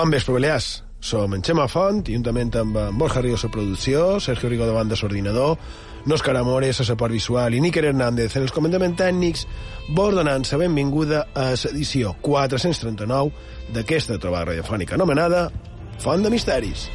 Bon vespre, Balears. Som en Xema Font, juntament amb en Borja Ríos a producció, Sergio Rigo davant de l'ordinador, Nóscar Amores a suport visual i Níker Hernández en els comandaments tècnics, vos donant la benvinguda a l'edició 439 d'aquesta trobada radiofònica anomenada Font de Misteris.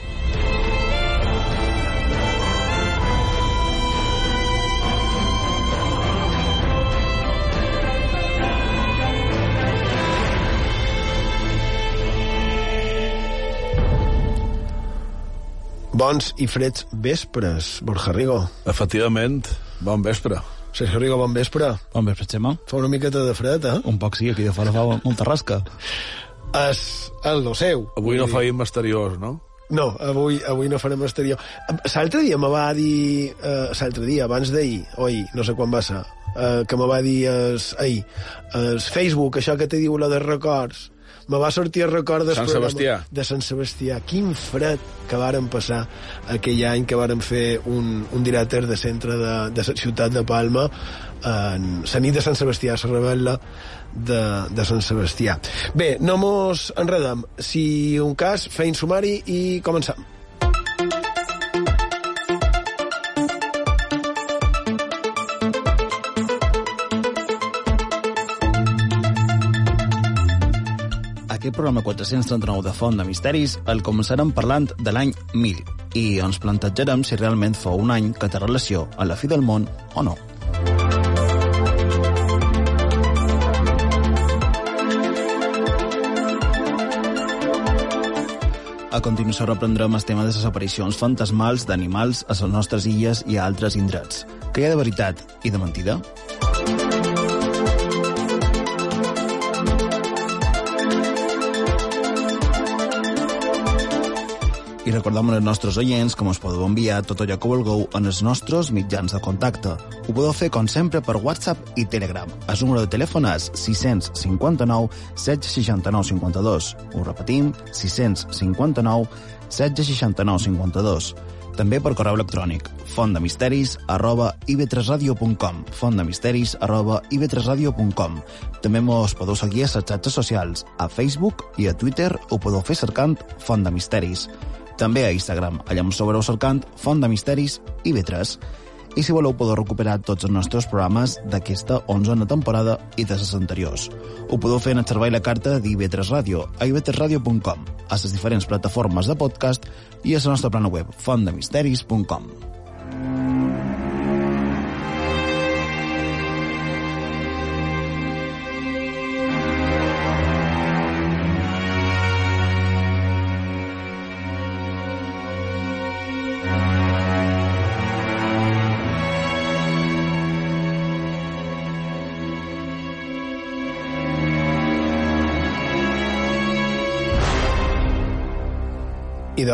Bons i freds vespres, Borja Rigo. Efectivament, bon vespre. Sergio Rigo, bon vespre. Bon vespre, Xema. Fa una miqueta de fred, eh? Un poc sí, aquí de fora fa molta rasca. És el lo seu. Avui no feim exteriors, no? No, avui, avui no farem exterior. L'altre dia me va dir... Uh, L'altre dia, abans d'ahir, oi, no sé quan va ser, uh, que me va dir es, ahir, es Facebook, això que te diu la de records, me va sortir el record del Sant programa Sebastià. de Sant Sebastià. Quin fred que varen passar aquell any que varen fer un, un directe de centre de, de la ciutat de Palma en la nit de Sant Sebastià, la rebel·la de, de Sant Sebastià. Bé, no mos enredem. Si un cas, feim sumari i començam. Aquest programa 439 de Font de Misteris el començarem parlant de l'any 1000 i ens plantejarem si realment fou un any que té relació a la fi del món o no. A continuació reprendrem el tema de les aparicions fantasmals d'animals a les nostres illes i a altres indrets. Què hi ha de veritat i de mentida? Recordem als nostres oients que ens podeu enviar tot allò que vulgueu en els nostres mitjans de contacte. Ho podeu fer, com sempre, per WhatsApp i Telegram. El número de telèfon és 659 769 52. Ho repetim, 659 769 52. També per correu electrònic, fontdemisteris arroba ib3radio.com fontdemisteris arroba ib3radio.com També mos podeu seguir a les xarxes socials, a Facebook i a Twitter ho podeu fer cercant Font de Misteris. També a Instagram, allà ens trobareu cercant Font de Misteris i B3. I si voleu podeu recuperar tots els nostres programes d'aquesta 11a temporada i de les anteriors. Ho podeu fer en el servei la carta d'IV3 Ràdio a ib3radio.com, a les diferents plataformes de podcast i a la nostra plana web fontdemisteris.com.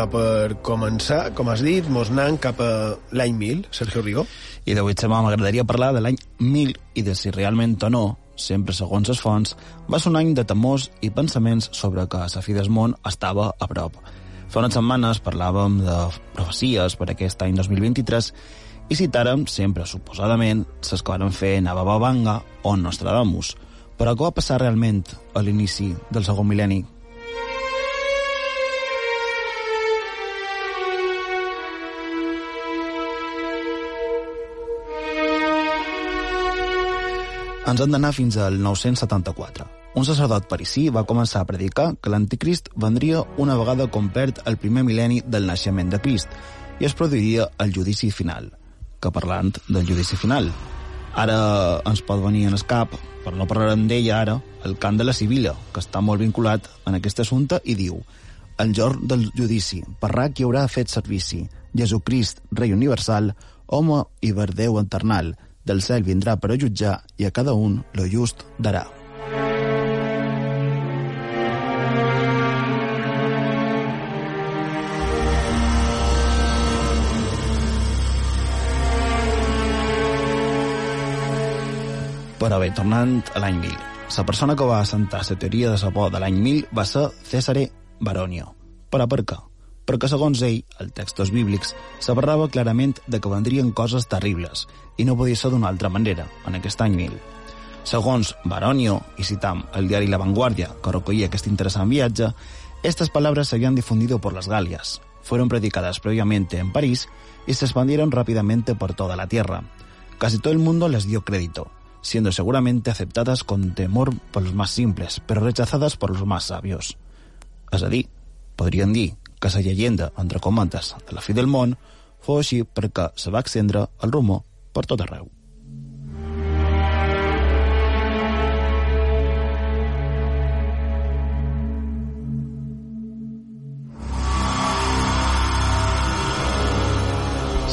I de per començar, com has dit, mos anant cap a l'any 1000, Sergio Rigo. I d'avui, Xema, m'agradaria parlar de l'any 1000 i de si realment o no, sempre segons les fonts, va ser un any de temors i pensaments sobre que la fi del món estava a prop. Fa unes setmanes parlàvem de profecies per aquest any 2023 i citàrem sempre, suposadament, les que van fer Nava Babanga o Nostradamus. Però què va passar realment a l'inici del segon mil·lenni? Ens han d'anar fins al 974. Un sacerdot parisí va començar a predicar que l'anticrist vendria una vegada complet el primer mil·lenni del naixement de Crist i es produiria el judici final. Que parlant del judici final, ara ens pot venir en el cap, però no parlarem d'ella ara, el cant de la Sibila, que està molt vinculat en aquest assumpte i diu el jorn del judici, parrà qui haurà fet servici, Jesucrist, rei universal, home i verdeu eternal, del cel vindrà per a jutjar i a cada un lo just darà. Però bé, tornant a l'any 1000. La persona que va assentar la teoria de la por de l'any 1000 va ser Cesare Baronio. Però per què? Perquè, segons ell, els textos bíblics, s'abarrava clarament de que vendrien coses terribles, i no podia ser d'una altra manera, en aquest any 1000. Segons Baronio, i citam el diari La Vanguardia, que recollia aquest interessant viatge, Estas palabras se habían difundido por las Galias, fueron predicadas previamente en París y se expandieron rápidamente por toda la tierra. Casi todo el mundo les dio crédito, siendo seguramente aceptadas con temor por los más simples, pero rechazadas por los más sabios. És a dir, podrien dir que la llegenda, entre cometes, de la fi del món fou així perquè se va extendre el rumor per tot arreu.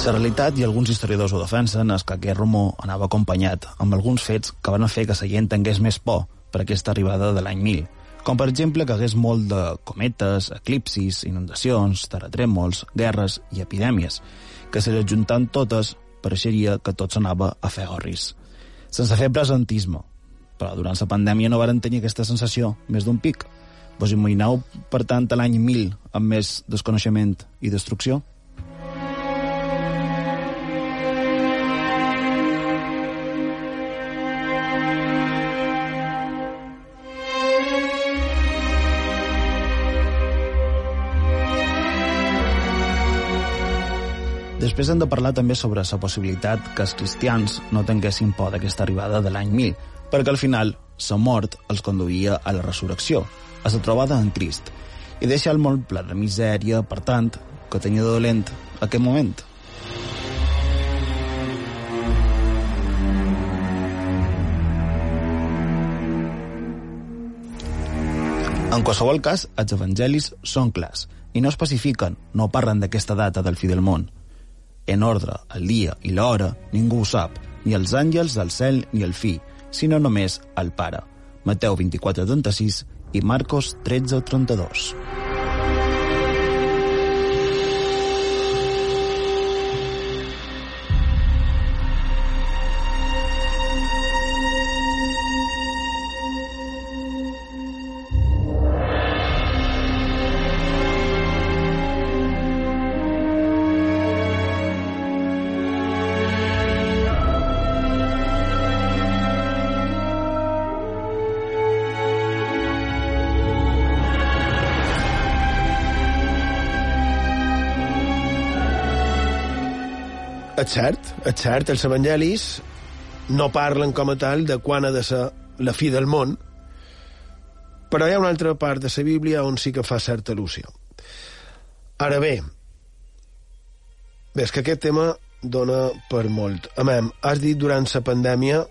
La realitat i alguns historiadors ho defensen és que aquest rumor anava acompanyat amb alguns fets que van fer que la gent tingués més por per aquesta arribada de l'any 1000, com per exemple que hagués molt de cometes, eclipsis, inundacions, terratrèmols, guerres i epidèmies, que se les juntant totes pareixeria que tot s'anava a fer gorris. Sense fer presentisme, però durant la pandèmia no varen tenir aquesta sensació més d'un pic. Vos imagineu, per tant, l'any 1000 amb més desconeixement i destrucció? Després hem de parlar també sobre la possibilitat que els cristians no tinguessin por d'aquesta arribada de l'any 1000, perquè al final la mort els conduïa a la resurrecció, a la trobada en Crist, i deixa el món ple de misèria, per tant, que tenia de dolent aquest moment. En qualsevol cas, els evangelis són clars i no especifiquen, no parlen d'aquesta data del fi del món, en ordre, el dia i l'hora, ningú ho sap, ni els àngels del cel ni el fi, sinó només el Pare. Mateu 24:36 i Marcos 13:32. És cert, és cert, els evangelis no parlen com a tal de quan ha de ser la fi del món, però hi ha una altra part de la Bíblia on sí que fa certa al·lusió. Ara bé, bé, és que aquest tema dona per molt. A mem, has dit durant la pandèmia...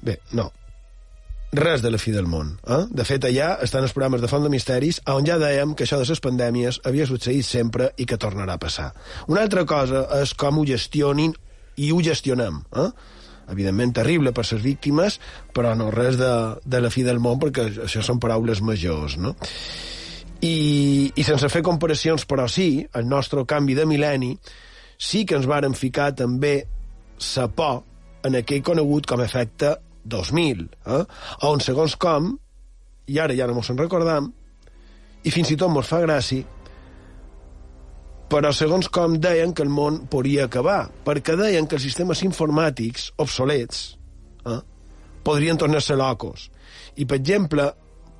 Bé, no, res de la fi del món. Eh? De fet, allà estan els programes de Font de Misteris, on ja dèiem que això de les pandèmies havia succeït sempre i que tornarà a passar. Una altra cosa és com ho gestionin i ho gestionem. Eh? Evidentment terrible per les víctimes, però no res de, de la fi del món, perquè això són paraules majors, no? I, i sense fer comparacions, però sí, el nostre canvi de mil·lenni sí que ens varen ficar també sa por en aquell conegut com a efecte 2000, eh? on segons com, i ara ja no mos en recordam, i fins i tot mos fa gràcia, però segons com deien que el món podria acabar, perquè deien que els sistemes informàtics obsolets eh, podrien tornar-se locos. I, per exemple,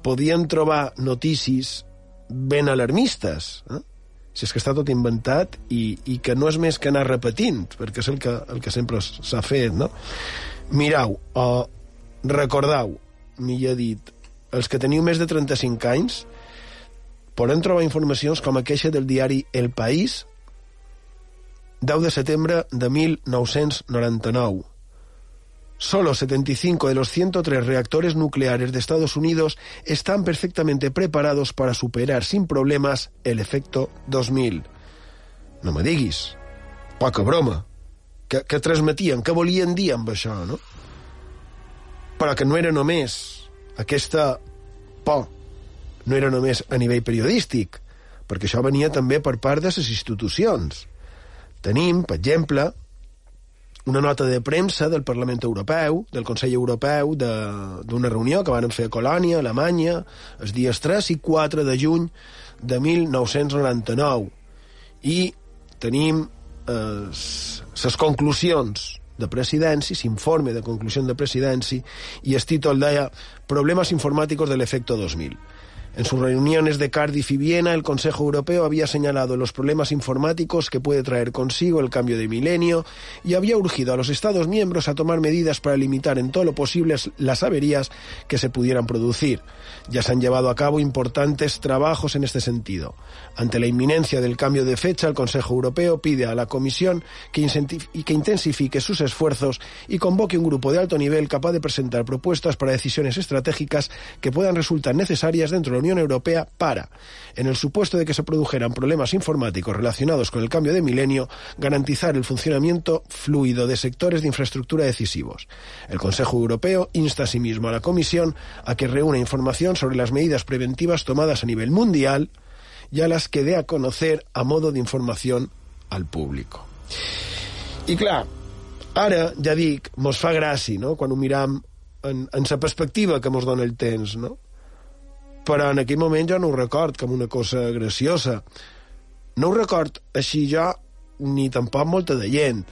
podien trobar notícies ben alarmistes, eh? si és que està tot inventat i, i que no és més que anar repetint, perquè és el que, el que sempre s'ha fet, no? Mirau, uh, recordeu, millor dit, els que teniu més de 35 anys, podem trobar informacions com aquesta del diari El País, 10 de setembre de 1999. Solo 75 de los 103 reactores nucleares de Estados Unidos están perfectamente preparados para superar sin problemas el efecto 2000. No me diguis. Poca broma. Que, que transmetien, que volien dir amb això, no? Però que no era només aquesta por, no era només a nivell periodístic, perquè això venia també per part de les institucions. Tenim, per exemple, una nota de premsa del Parlament Europeu, del Consell Europeu, d'una reunió que van fer a Colònia, Alemanya, els dies 3 i 4 de juny de 1999. I tenim les conclusions de presidència, s'informe de conclusió de presidència, i el títol deia Problemes informàticos del efecto 2000. En sus reuniones de Cardiff y Viena, el Consejo Europeo había señalado los problemas informáticos que puede traer consigo el cambio de milenio y había urgido a los Estados miembros a tomar medidas para limitar en todo lo posible las averías que se pudieran producir. Ya se han llevado a cabo importantes trabajos en este sentido. Ante la inminencia del cambio de fecha, el Consejo Europeo pide a la Comisión que, que intensifique sus esfuerzos y convoque un grupo de alto nivel capaz de presentar propuestas para decisiones estratégicas que puedan resultar necesarias dentro de la Unión Europea para, en el supuesto de que se produjeran problemas informáticos relacionados con el cambio de milenio, garantizar el funcionamiento fluido de sectores de infraestructura decisivos. El Consejo Europeo insta asimismo a la Comisión a que reúna información sobre las medidas preventivas tomadas a nivel mundial y a las que dé a conocer a modo de información al público. I clar, ara, ja dic, mos fa gràcia, no?, quan ho miram en, en la perspectiva que mos dona el temps, no? Però en aquell moment jo no ho record com una cosa graciosa. No ho record així jo ni tampoc molta de gent.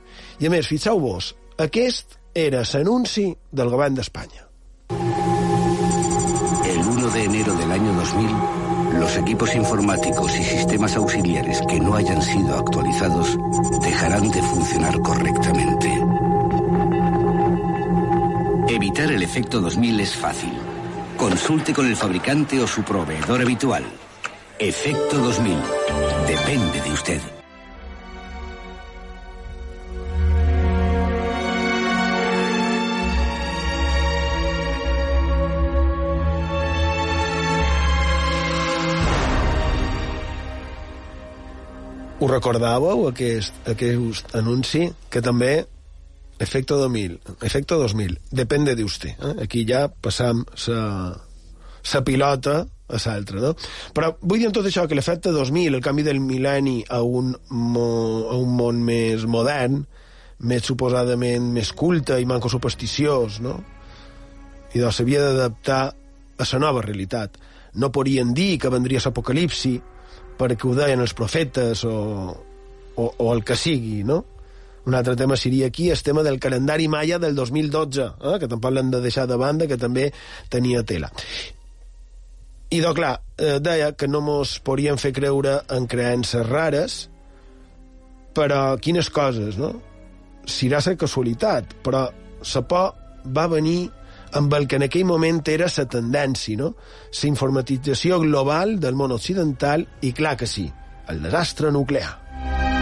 I a més, fixeu-vos, aquest era l'anunci del govern d'Espanya. El 1 de enero del año 2000, los equipos informáticos y sistemas auxiliares que no hayan sido actualizados dejarán de funcionar correctamente. Evitar el efecto 2000 es fácil. Consulte con el fabricante o su proveedor habitual. Efecto 2000. Depende de usted. Ho recordàveu, aquest, aquest anunci? Que també Efecto 2000, efecto 2000, depende de usted. Eh? Aquí ja passam sa, sa pilota a l'altra, no? Però vull dir tot això que l'efecte 2000, el canvi del mil·lenni a un, mo, a un món més modern, més suposadament més culte i manco supersticiós, no? I doncs s'havia d'adaptar a la nova realitat. No podien dir que vendria l'apocalipsi perquè ho deien els profetes o, o, o el que sigui, no? Un altre tema seria aquí el tema del calendari maia del 2012, eh? que tampoc l'hem de deixar de banda, que també tenia tela. I, doncs, clar, eh, deia que no mos podien fer creure en creences rares, però quines coses, no? Serà la casualitat, però la por va venir amb el que en aquell moment era la tendència, no? La informatització global del món occidental i, clar que sí, el desastre nuclear.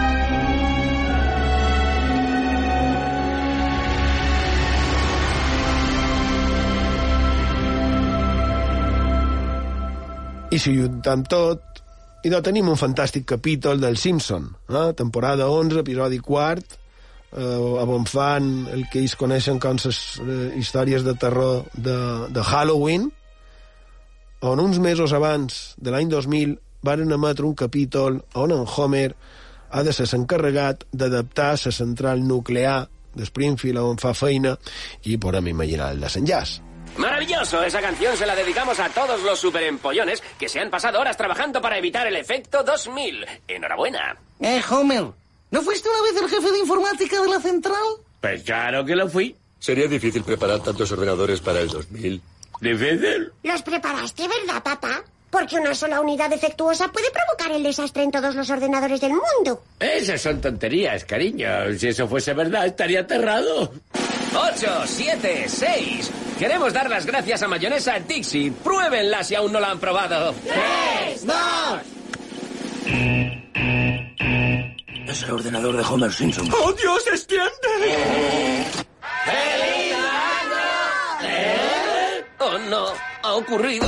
I si juntam tot, i no tenim un fantàstic capítol del Simpson, eh? temporada 11, episodi 4, eh, on fan el que ells coneixen com les eh, històries de terror de, de Halloween, on uns mesos abans de l'any 2000 van emetre un capítol on en Homer ha de ser encarregat d'adaptar la central nuclear de Springfield on fa feina i podem imaginar el desenllaç. Maravilloso, esa canción se la dedicamos a todos los superempollones que se han pasado horas trabajando para evitar el efecto 2000. Enhorabuena. Eh, Homer, ¿no fuiste una vez el jefe de informática de la central? Pues claro que lo fui. Sería difícil preparar tantos ordenadores para el 2000. ¿Difícil? Los preparaste, ¿verdad, papá? Porque una sola unidad defectuosa puede provocar el desastre en todos los ordenadores del mundo. Esas son tonterías, cariño. Si eso fuese verdad, estaría aterrado. Ocho, siete, seis. Queremos dar las gracias a Mayonesa Dixie. Pruébenla si aún no la han probado. ¡Tres, dos! Es el ordenador de Homer Simpson. ¡Oh, Dios, extiende! ¡Oh, no! Ha ocurrido.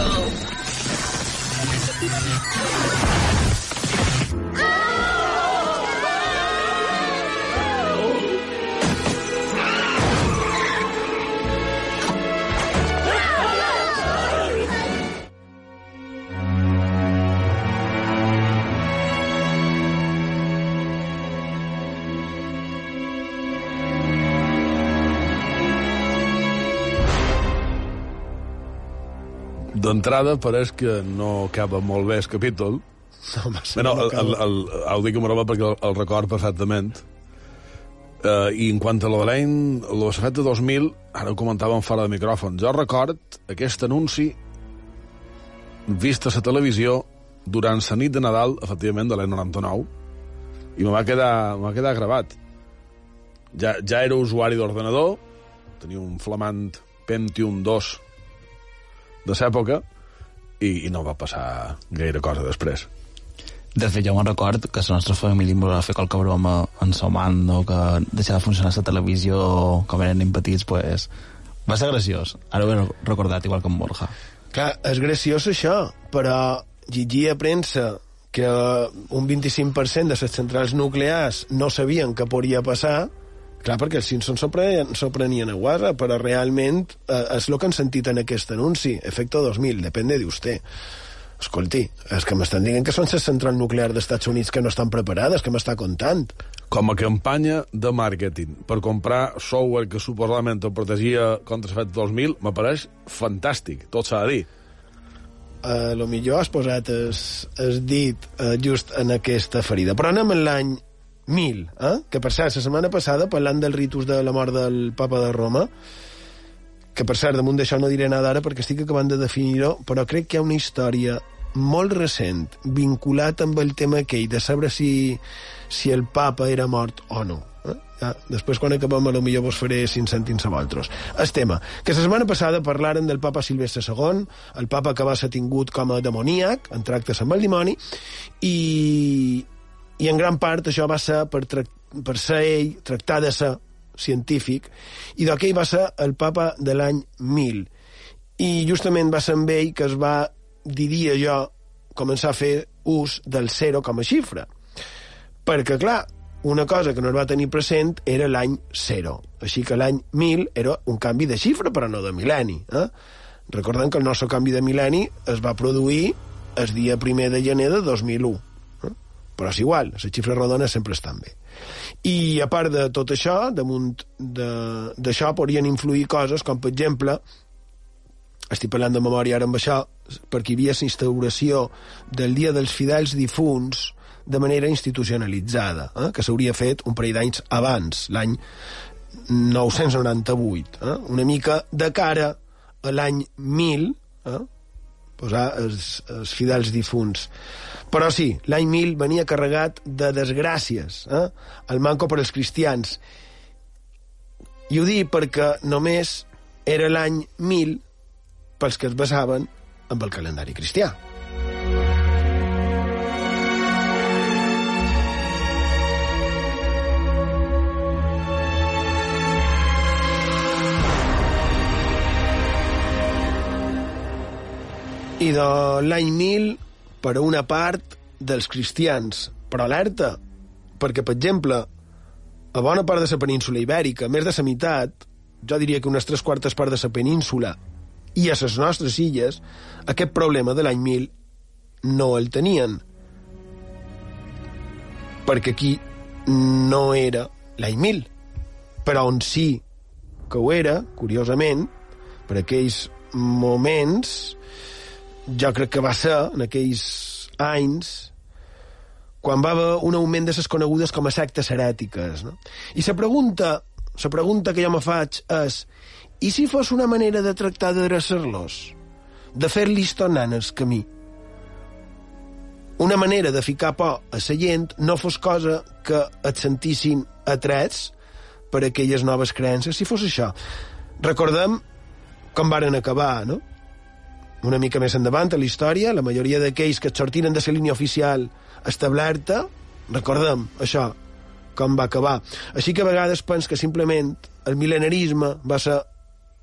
D'entrada, pareix que no acaba molt bé el capítol. No, massa, Bueno, no el, el, el, el, dic en broma perquè el, el record perfectament. Uh, I en quant a l'any, lo de de 2000, ara ho comentàvem fora de micròfon, jo record aquest anunci vist a la televisió durant la nit de Nadal, efectivament, de l'any 99, i me va quedar, me va quedar gravat. Ja, ja era usuari d'ordenador, tenia un flamant Pentium 2 de l'època, i, i no va passar gaire cosa després. De fet, jo me'n record que la nostra família em va fer qualque broma en el mando, que deixava de funcionar la televisió com eren nen petits, pues, va ser graciós. Ara ho he recordat, igual que en Borja. Clar, és graciós això, però llegia a premsa que un 25% de les centrals nuclears no sabien què podria passar, clar, perquè els Simpsons s'ho prenien, a guarda, però realment eh, és el que han sentit en aquest anunci, efecte 2000, depende de usted. Escolti, és que m'estan dient que són les centrals nuclears dels Estats Units que no estan preparades, que m'està contant. Com a campanya de màrqueting per comprar software que suposadament el protegia contra l'efecte 2000, m'apareix fantàstic, tot s'ha de dir. A lo millor has posat es, es dit uh, just en aquesta ferida. Però anem en l'any 1000, eh? que per cert, la setmana passada, parlant del ritus de la mort del papa de Roma, que per cert, damunt d'això no diré nada ara perquè estic acabant de definir-ho, però crec que hi ha una història molt recent vinculat amb el tema aquell de saber si, si el papa era mort o no. Eh? Ja, després, quan acabem, millor vos faré 5 cèntims a vosaltres. El tema, que la setmana passada parlaren del papa Silvestre II, el papa que va ser tingut com a demoníac, en tractes amb el dimoni, i, i en gran part això va ser per, per ser ell, tractar de ser científic, i d'aquell va ser el papa de l'any 1000. I justament va ser amb ell que es va, diria jo, començar a fer ús del zero com a xifra. Perquè, clar, una cosa que no es va tenir present era l'any 0. Així que l'any 1000 era un canvi de xifra, però no de mil·lenni. Eh? Recordem que el nostre canvi de mil·lenni es va produir el dia primer de gener de 2001. Però és igual, les xifres rodones sempre estan bé. I a part de tot això, damunt d'això podrien influir coses com, per exemple, estic parlant de memòria ara amb això, perquè hi havia la instauració del Dia dels Fidels Difunts de manera institucionalitzada, eh, que s'hauria fet un parell d'anys abans, l'any 998, eh, una mica de cara a l'any 1000, eh, posar els, els fidels difunts. Però sí, l'any 1000 venia carregat de desgràcies, eh? el manco per als cristians. I ho dic perquè només era l'any 1000 pels que es basaven amb el calendari cristià. I de l'any 1000, per a una part dels cristians. Però alerta, perquè, per exemple, a bona part de la península ibèrica, més de la meitat, jo diria que unes tres quartes parts de la península i a les nostres illes, aquest problema de l'any 1000 no el tenien. Perquè aquí no era l'any 1000. Però on sí que ho era, curiosament, per aquells moments, jo crec que va ser, en aquells anys, quan va haver un augment de les conegudes com a sectes herètiques. No? I la pregunta, la pregunta que jo me faig és i si fos una manera de tractar d'adreçar-los? De fer-los tornar el camí? Una manera de ficar por a la gent no fos cosa que et sentissin atrets per aquelles noves creences, si fos això. Recordem com varen acabar, no? Una mica més endavant a la història, la majoria d'aquells que sortiren de la línia oficial establerta, recordem això, com va acabar. Així que a vegades pens que simplement el mil·lenarisme va ser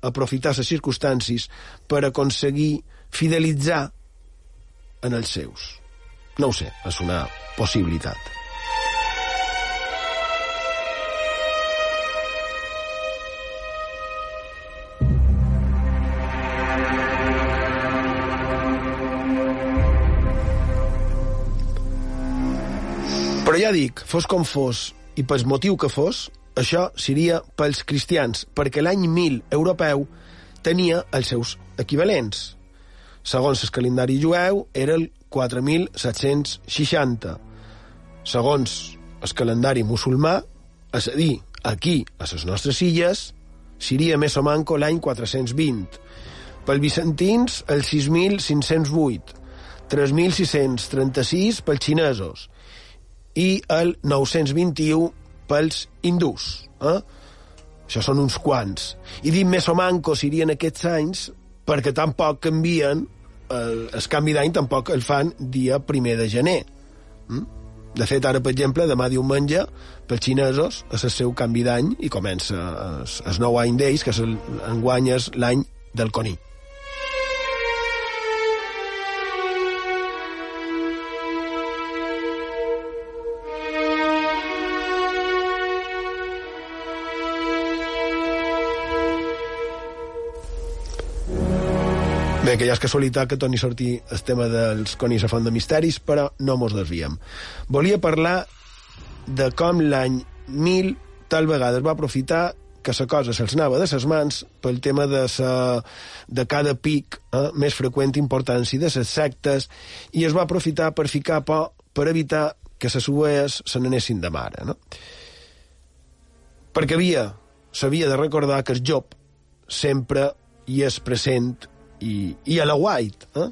aprofitar les circumstàncies per aconseguir fidelitzar en els seus. No ho sé, és una possibilitat. Ja dic, fos com fos, i pel motiu que fos, això seria pels cristians, perquè l'any 1000 europeu tenia els seus equivalents. Segons el calendari jueu, era el 4760. Segons el calendari musulmà, és a dir, aquí, a les nostres illes, seria més o manco l'any 420. Pel bizantins, el 6.508. 3.636 pels xinesos i el 921 pels hindús. Eh? Això són uns quants. I dit més o manco serien aquests anys perquè tampoc canvien, el, el canvi d'any tampoc el fan dia primer de gener. Mm? De fet, ara, per exemple, demà diumenge, pels xinesos, és el seu canvi d'any i comença el, el nou any d'ells, que és el, enguany és l'any del coní. Que ja és casualitat que torni a sortir el tema dels conis a font de misteris, però no mos desviem. Volia parlar de com l'any 1000 tal vegada es va aprofitar que la cosa se'ls anava de ses mans pel tema de, sa, de cada pic eh, més freqüent importància de les sectes i es va aprofitar per ficar por per evitar que les suees se n'anessin de mare. No? Perquè havia, s'havia de recordar que el Job sempre hi és present y, a la White. ¿eh?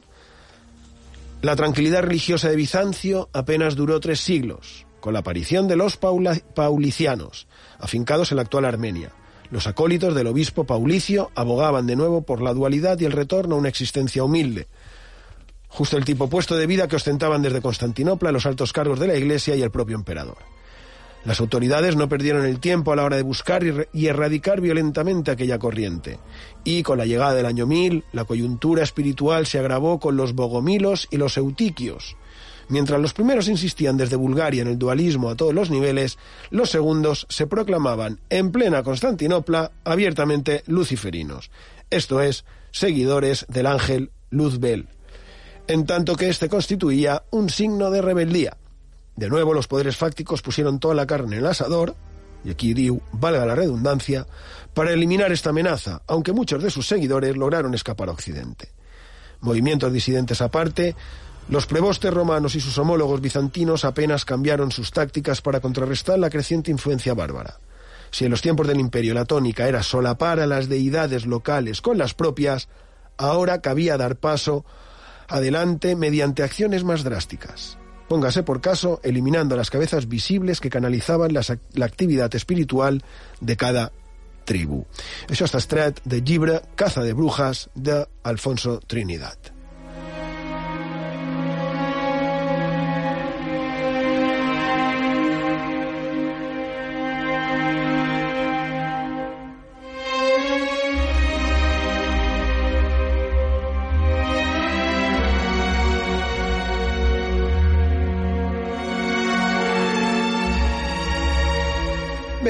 La tranquilidad religiosa de Bizancio apenas duró tres siglos, con la aparición de los paulicianos, afincados en la actual Armenia. Los acólitos del obispo Paulicio abogaban de nuevo por la dualidad y el retorno a una existencia humilde, justo el tipo opuesto de vida que ostentaban desde Constantinopla los altos cargos de la Iglesia y el propio emperador. Las autoridades no perdieron el tiempo a la hora de buscar y, erradicar violentamente aquella corriente. Y con la llegada del año 1000, la coyuntura espiritual se agravó con los bogomilos y los eutiquios. Mientras los primeros insistían desde Bulgaria en el dualismo a todos los niveles, los segundos se proclamaban en plena Constantinopla abiertamente luciferinos, esto es, seguidores del ángel Luzbel, en tanto que este constituía un signo de rebeldía. De nuevo, los poderes fácticos pusieron toda la carne en el asador, y aquí diu, valga la redundancia, para eliminar esta amenaza, aunque muchos de sus seguidores lograron escapar a Occidente. Movimientos disidentes aparte, los prebostes romanos y sus homólogos bizantinos apenas cambiaron sus tácticas para contrarrestar la creciente influencia bárbara. Si en los tiempos del imperio la tónica era solapar a las deidades locales con las propias, ahora cabía dar paso adelante mediante acciones más drásticas. Póngase por caso eliminando las cabezas visibles que canalizaban las, la actividad espiritual de cada tribu. Això està estret del llibre Caza de Brujas de Alfonso Trinidad.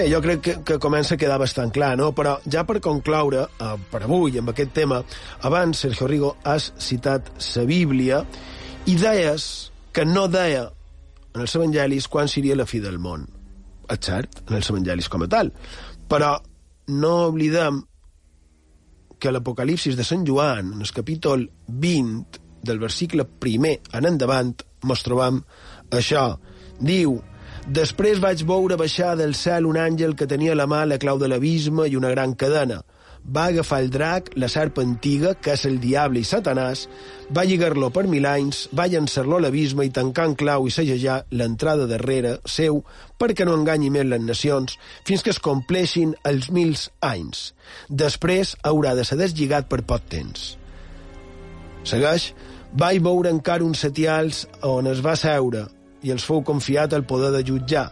Bé, jo crec que, que comença a quedar bastant clar, no? Però ja per concloure, eh, per avui, amb aquest tema, abans, Sergio Rigo, has citat la Bíblia i deies que no deia en els evangelis quan seria la fi del món. És cert, en els evangelis com a tal. Però no oblidem que l'Apocalipsis de Sant Joan, en el capítol 20, del versicle primer en endavant, mos trobam això. Diu, Després vaig veure baixar del cel un àngel que tenia a la mà la clau de l'abisme i una gran cadena. Va agafar el drac, la serp antiga, que és el diable i Satanàs, va lligar-lo per mil anys, va llançar-lo a l'abisme i tancar en clau i segellar l'entrada darrere seu perquè no enganyi més les nacions fins que es compleixin els mil anys. Després haurà de ser deslligat per poc temps. Segueix, vaig veure encara uns setials on es va seure i els fou confiat el poder de jutjar.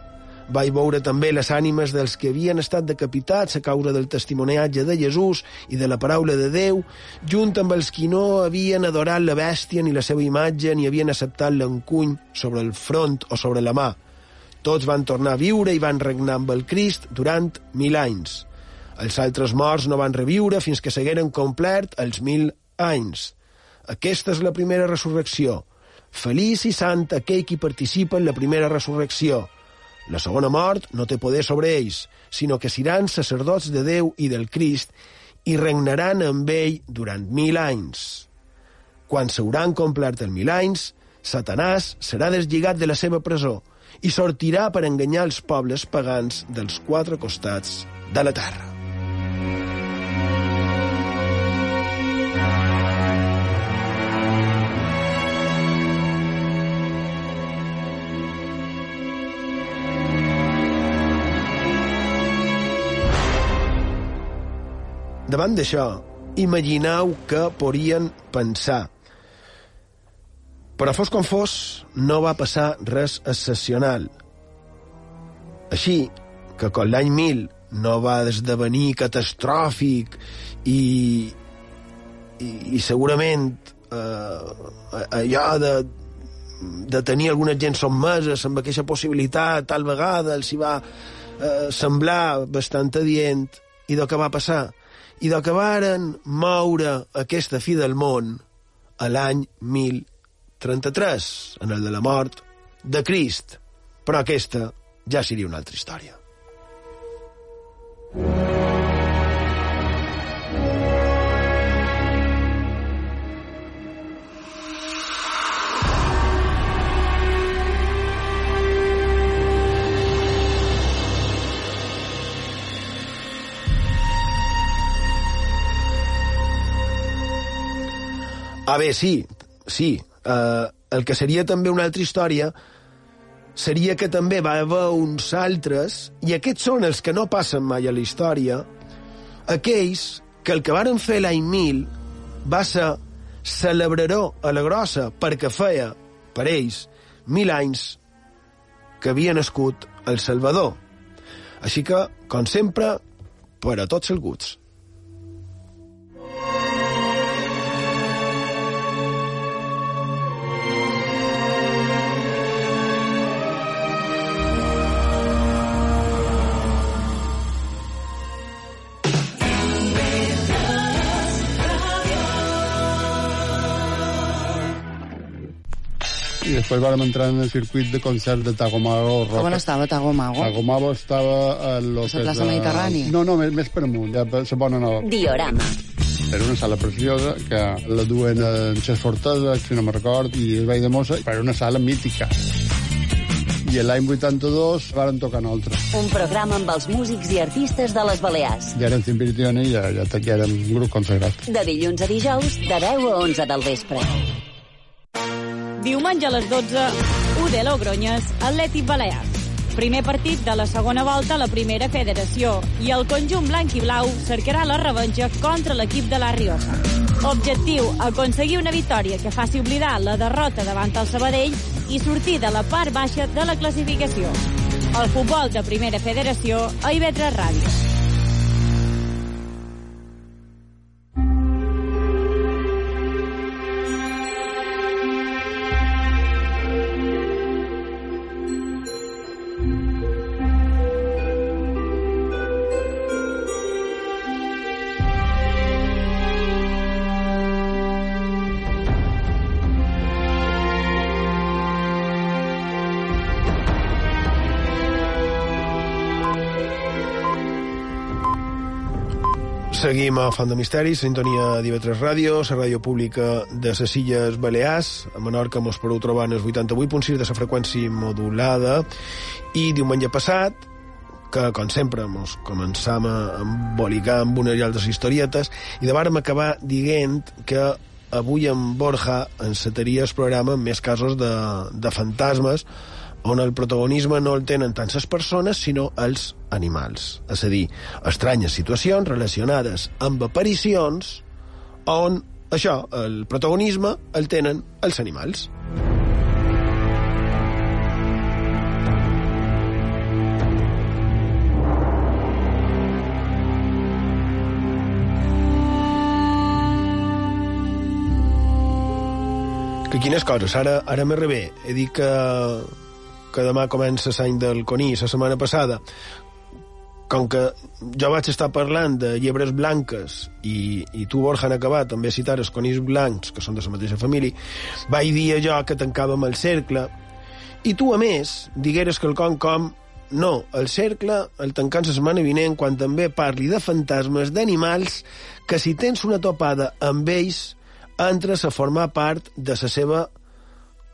Vaig veure també les ànimes dels que havien estat decapitats a causa del testimoniatge de Jesús i de la paraula de Déu, junt amb els qui no havien adorat la bèstia ni la seva imatge ni havien acceptat l'encuny sobre el front o sobre la mà. Tots van tornar a viure i van regnar amb el Crist durant mil anys. Els altres morts no van reviure fins que s'hagueren complert els mil anys. Aquesta és la primera resurrecció. Feliç i sant aquell qui participa en la primera resurrecció. La segona mort no té poder sobre ells, sinó que seran sacerdots de Déu i del Crist i regnaran amb ell durant mil anys. Quan s'hauran complert els mil anys, Satanàs serà deslligat de la seva presó i sortirà per enganyar els pobles pagans dels quatre costats de la terra. Davant d'això, imagineu que podrien pensar. Però fos com fos, no va passar res excepcional. Així que quan l'any 1000 no va esdevenir catastròfic i, i, i segurament eh, allò de, de tenir algunes gent sotmeses amb aquesta possibilitat tal vegada els hi va eh, semblar bastant adient i del que va passar i del que varen moure aquesta fi del món a l'any 1033 en el de la mort de Crist. Però aquesta ja seria una altra història Ah, bé, sí, sí. Uh, el que seria també una altra història seria que també va haver uns altres, i aquests són els que no passen mai a la història, aquells que el que varen fer l'any 1000 va ser celebraró a la grossa perquè feia, per ells, mil anys que havia nascut el Salvador. Així que, com sempre, per a tots els guts. Després vam entrar en el circuit de concert de Tagomago Rock. On estava Tagomago? Tagomago estava a lo A la plaça eh, Mediterrània? No, no, més, més per amunt, ja per la bona nova. Diorama. Era una sala preciosa que la duen en Xes Fortesa, si no me record, i el Vall de Mossa, però era una sala mítica. I l'any 82 varen tocar nosaltres. Un programa amb els músics i artistes de les Balears. Ja eren Cimpiritione i ja, ja, ja érem un grup consagrat. De dilluns a dijous, de 10 a 11 del vespre. Diumenge a les 12, UD Logronyes, Atlètic Balears. Primer partit de la segona volta a la primera federació i el conjunt blanc i blau cercarà la revenja contra l'equip de la Rioja. Objectiu, aconseguir una victòria que faci oblidar la derrota davant el Sabadell i sortir de la part baixa de la classificació. El futbol de primera federació a IB3 Ràdio. Seguim a Font de Misteri, sintonia d'IV3 Ràdio, la ràdio pública de les Illes Balears. A Menorca mos podeu trobar en el 88.6 de la freqüència modulada. I diumenge passat, que, com sempre, mos començam a embolicar amb unes i altres historietes, i de vàrem acabar dient que avui en Borja encetaria el programa amb més casos de, de fantasmes, on el protagonisme no el tenen tant les persones, sinó els animals. És a dir, estranyes situacions relacionades amb aparicions on això, el protagonisme, el tenen els animals. Que quines coses, ara, ara m'he rebé. He dit que, que demà comença l'any del Coní, la setmana passada, com que jo vaig estar parlant de llebres blanques i, i tu, Borja, han acabat també citar els conills blancs, que són de la mateixa família, vaig dir jo que tancàvem el cercle, i tu, a més, digueres que el com com no, el cercle el tancant la setmana vinent quan també parli de fantasmes, d'animals, que si tens una topada amb ells, entres a formar part de la seva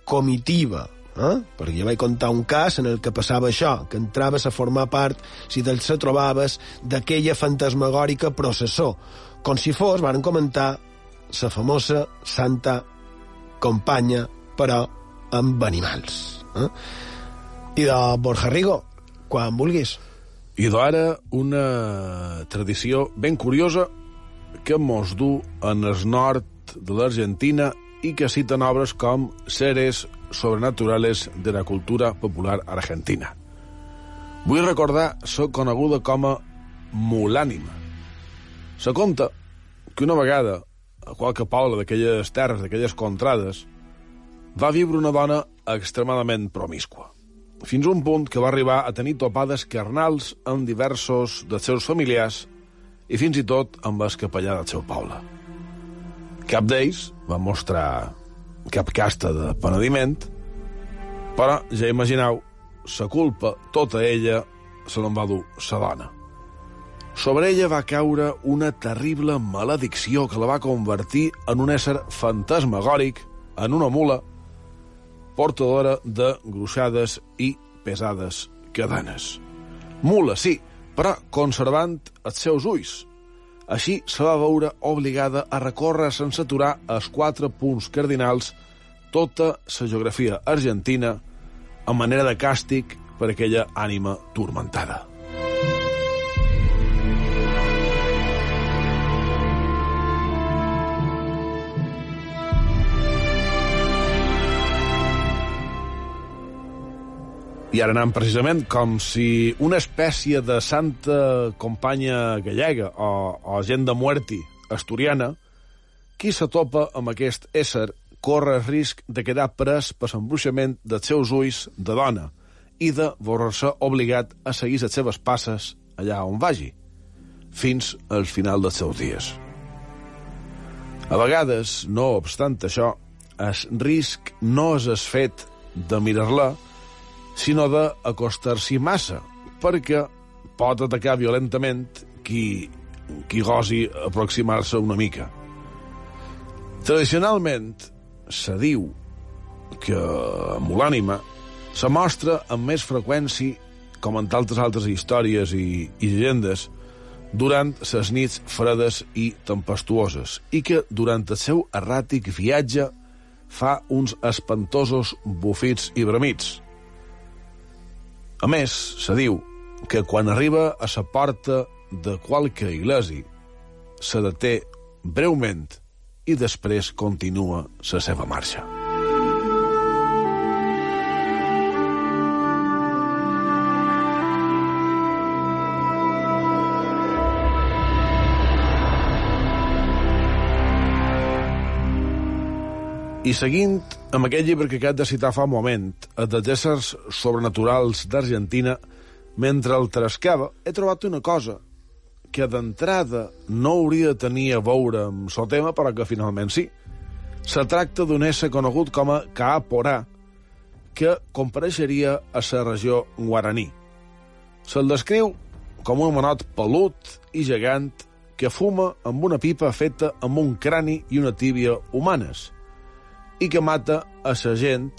comitiva, eh? perquè jo vaig contar un cas en el que passava això, que entraves a formar part, si te'l se trobaves, d'aquella fantasmagòrica processó, com si fos, varen comentar, la famosa santa companya, però amb animals. Eh? I de Borja Rigo, quan vulguis. I d'ara una tradició ben curiosa que mos du en el nord de l'Argentina i que citen obres com Seres sobrenaturales de la cultura popular argentina. Vull recordar la coneguda com a Mulànima. Se conta que una vegada, a qualque poble d'aquelles terres, d'aquelles contrades, va viure una dona extremadament promiscua, fins a un punt que va arribar a tenir topades carnals amb diversos dels seus familiars i fins i tot amb el capellà del seu poble. Cap d'ells va mostrar cap casta de penediment, però ja imagineu, la culpa, tota ella, se l'en va dur la dona. Sobre ella va caure una terrible maledicció que la va convertir en un ésser fantasmagòric, en una mula, portadora de gruixades i pesades cadenes. Mula, sí, però conservant els seus ulls. Així se va veure obligada a recórrer sense aturar els quatre punts cardinals tota la geografia argentina a manera de càstig per aquella ànima turmentada. I ara anem precisament com si una espècie de santa companya gallega o, o gent de muerti asturiana, qui s'atopa amb aquest ésser corre el risc de quedar pres per l'embruixament dels seus ulls de dona i de veure-se obligat a seguir les seves passes allà on vagi, fins al final dels seus dies. A vegades, no obstant això, el risc no és el fet de mirar-la, sinó d'acostar-s'hi massa, perquè pot atacar violentament qui, qui gosi aproximar-se una mica. Tradicionalment, se diu que Mulànima se mostra amb més freqüència, com en tantes altres històries i, i llegendes, durant les nits fredes i tempestuoses, i que durant el seu erràtic viatge fa uns espantosos bufits i bramits, a més, se diu que quan arriba a la porta de qualque iglesia se deté breument i després continua la seva marxa. I seguint amb aquest llibre que acabo de citar fa un moment, el éssers sobrenaturals d'Argentina, mentre el trascava, he trobat una cosa que d'entrada no hauria de tenir a veure amb el tema, però que finalment sí. Se tracta d'un ésser conegut com a Kaaporà, que compareixeria a la regió guaraní. Se'l descriu com un manot pelut i gegant que fuma amb una pipa feta amb un crani i una tíbia humanes – i que mata a la gent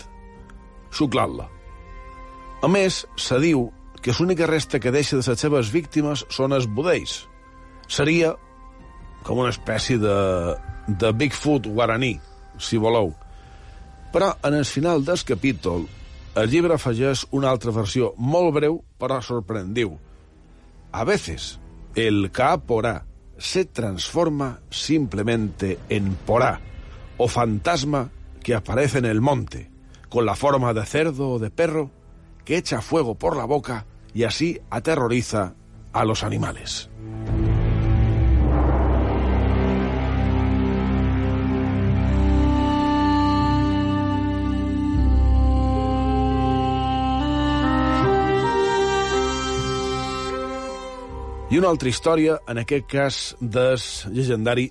xuclant-la. A més, se diu que l'única resta que deixa de les seves víctimes són els budells. Seria com una espècie de, de Bigfoot guaraní, si voleu. Però en el final del capítol, el llibre afegeix una altra versió molt breu, però sorprendiu. A veces, el caporá se transforma simplemente en porá, o fantasma que aparece en el monte, con la forma de cerdo o de perro, que echa fuego por la boca y así aterroriza a los animales. I una altra història, en aquest cas, del llegendari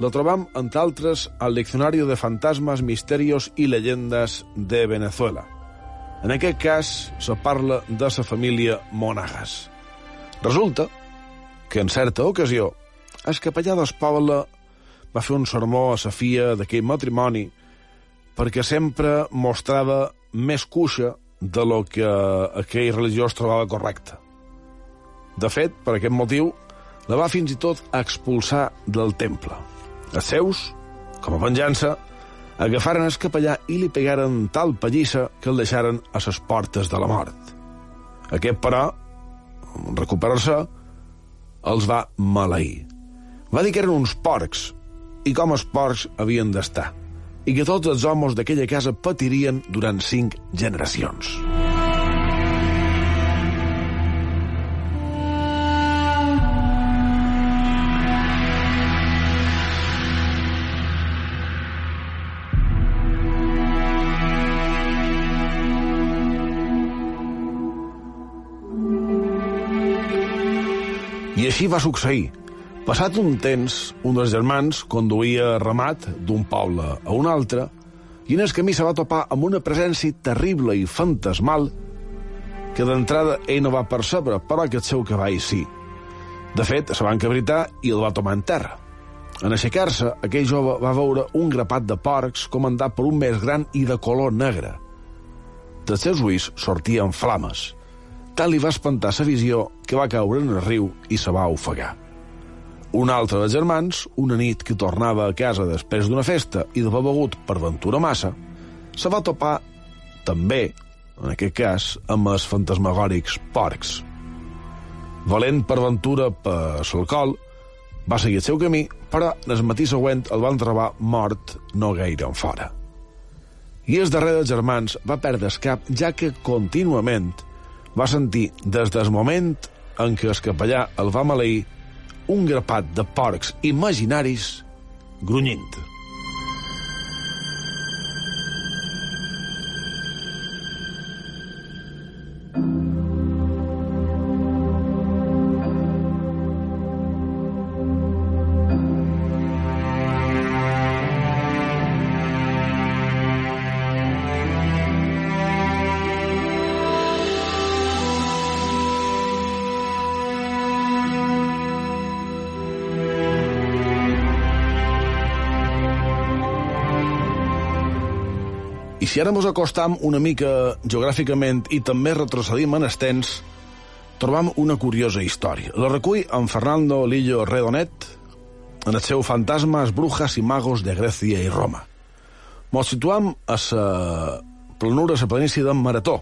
lo trobam, entre altres, al Diccionari de Fantasmes, Misterios i Leyendas de Venezuela. En aquest cas, se parla de la família Monagas. Resulta que, en certa ocasió, el capellà del poble va fer un sermó a la fia d'aquell matrimoni perquè sempre mostrava més cuixa de lo que aquell religiós trobava correcte. De fet, per aquest motiu, la va fins i tot expulsar del temple. Els seus, com a venjança, agafaren el capellà i li pegaren tal pallissa que el deixaren a les portes de la mort. Aquest, però, en recuperar-se, els va maleir. Va dir que eren uns porcs, i com els porcs havien d'estar, i que tots els homes d'aquella casa patirien durant cinc generacions. Així va succeir. Passat un temps, un dels germans conduïa ramat d'un poble a un altre i en el camí se va topar amb una presència terrible i fantasmal que d'entrada ell no va percebre, però que el seu cavall sí. De fet, se va encabritar i el va tomar en terra. En aixecar-se, aquell jove va veure un grapat de porcs comandat per un més gran i de color negre. Dels seus ulls sortien flames. Tant li va espantar sa visió que va caure en el riu i se va ofegar. Un altre dels germans, una nit que tornava a casa després d'una festa i d'haver begut per ventura massa, se va topar també, en aquest cas, amb els fantasmagòrics porcs. Valent per ventura per l'alcohol, va seguir el seu camí, però el matí següent el van trobar mort no gaire en fora. I el darrer dels germans va perdre el cap, ja que contínuament va sentir des del moment en què el capellà el va maleir un grapat de porcs imaginaris grunyint. Si ara ens acostam una mica geogràficament i també retrocedim en estens, trobam una curiosa història. La recull en Fernando Lillo Redonet en el seu Fantasmas, Brujas i Magos de Grècia i Roma. Mos situam a la planura, a la planícia de Marató.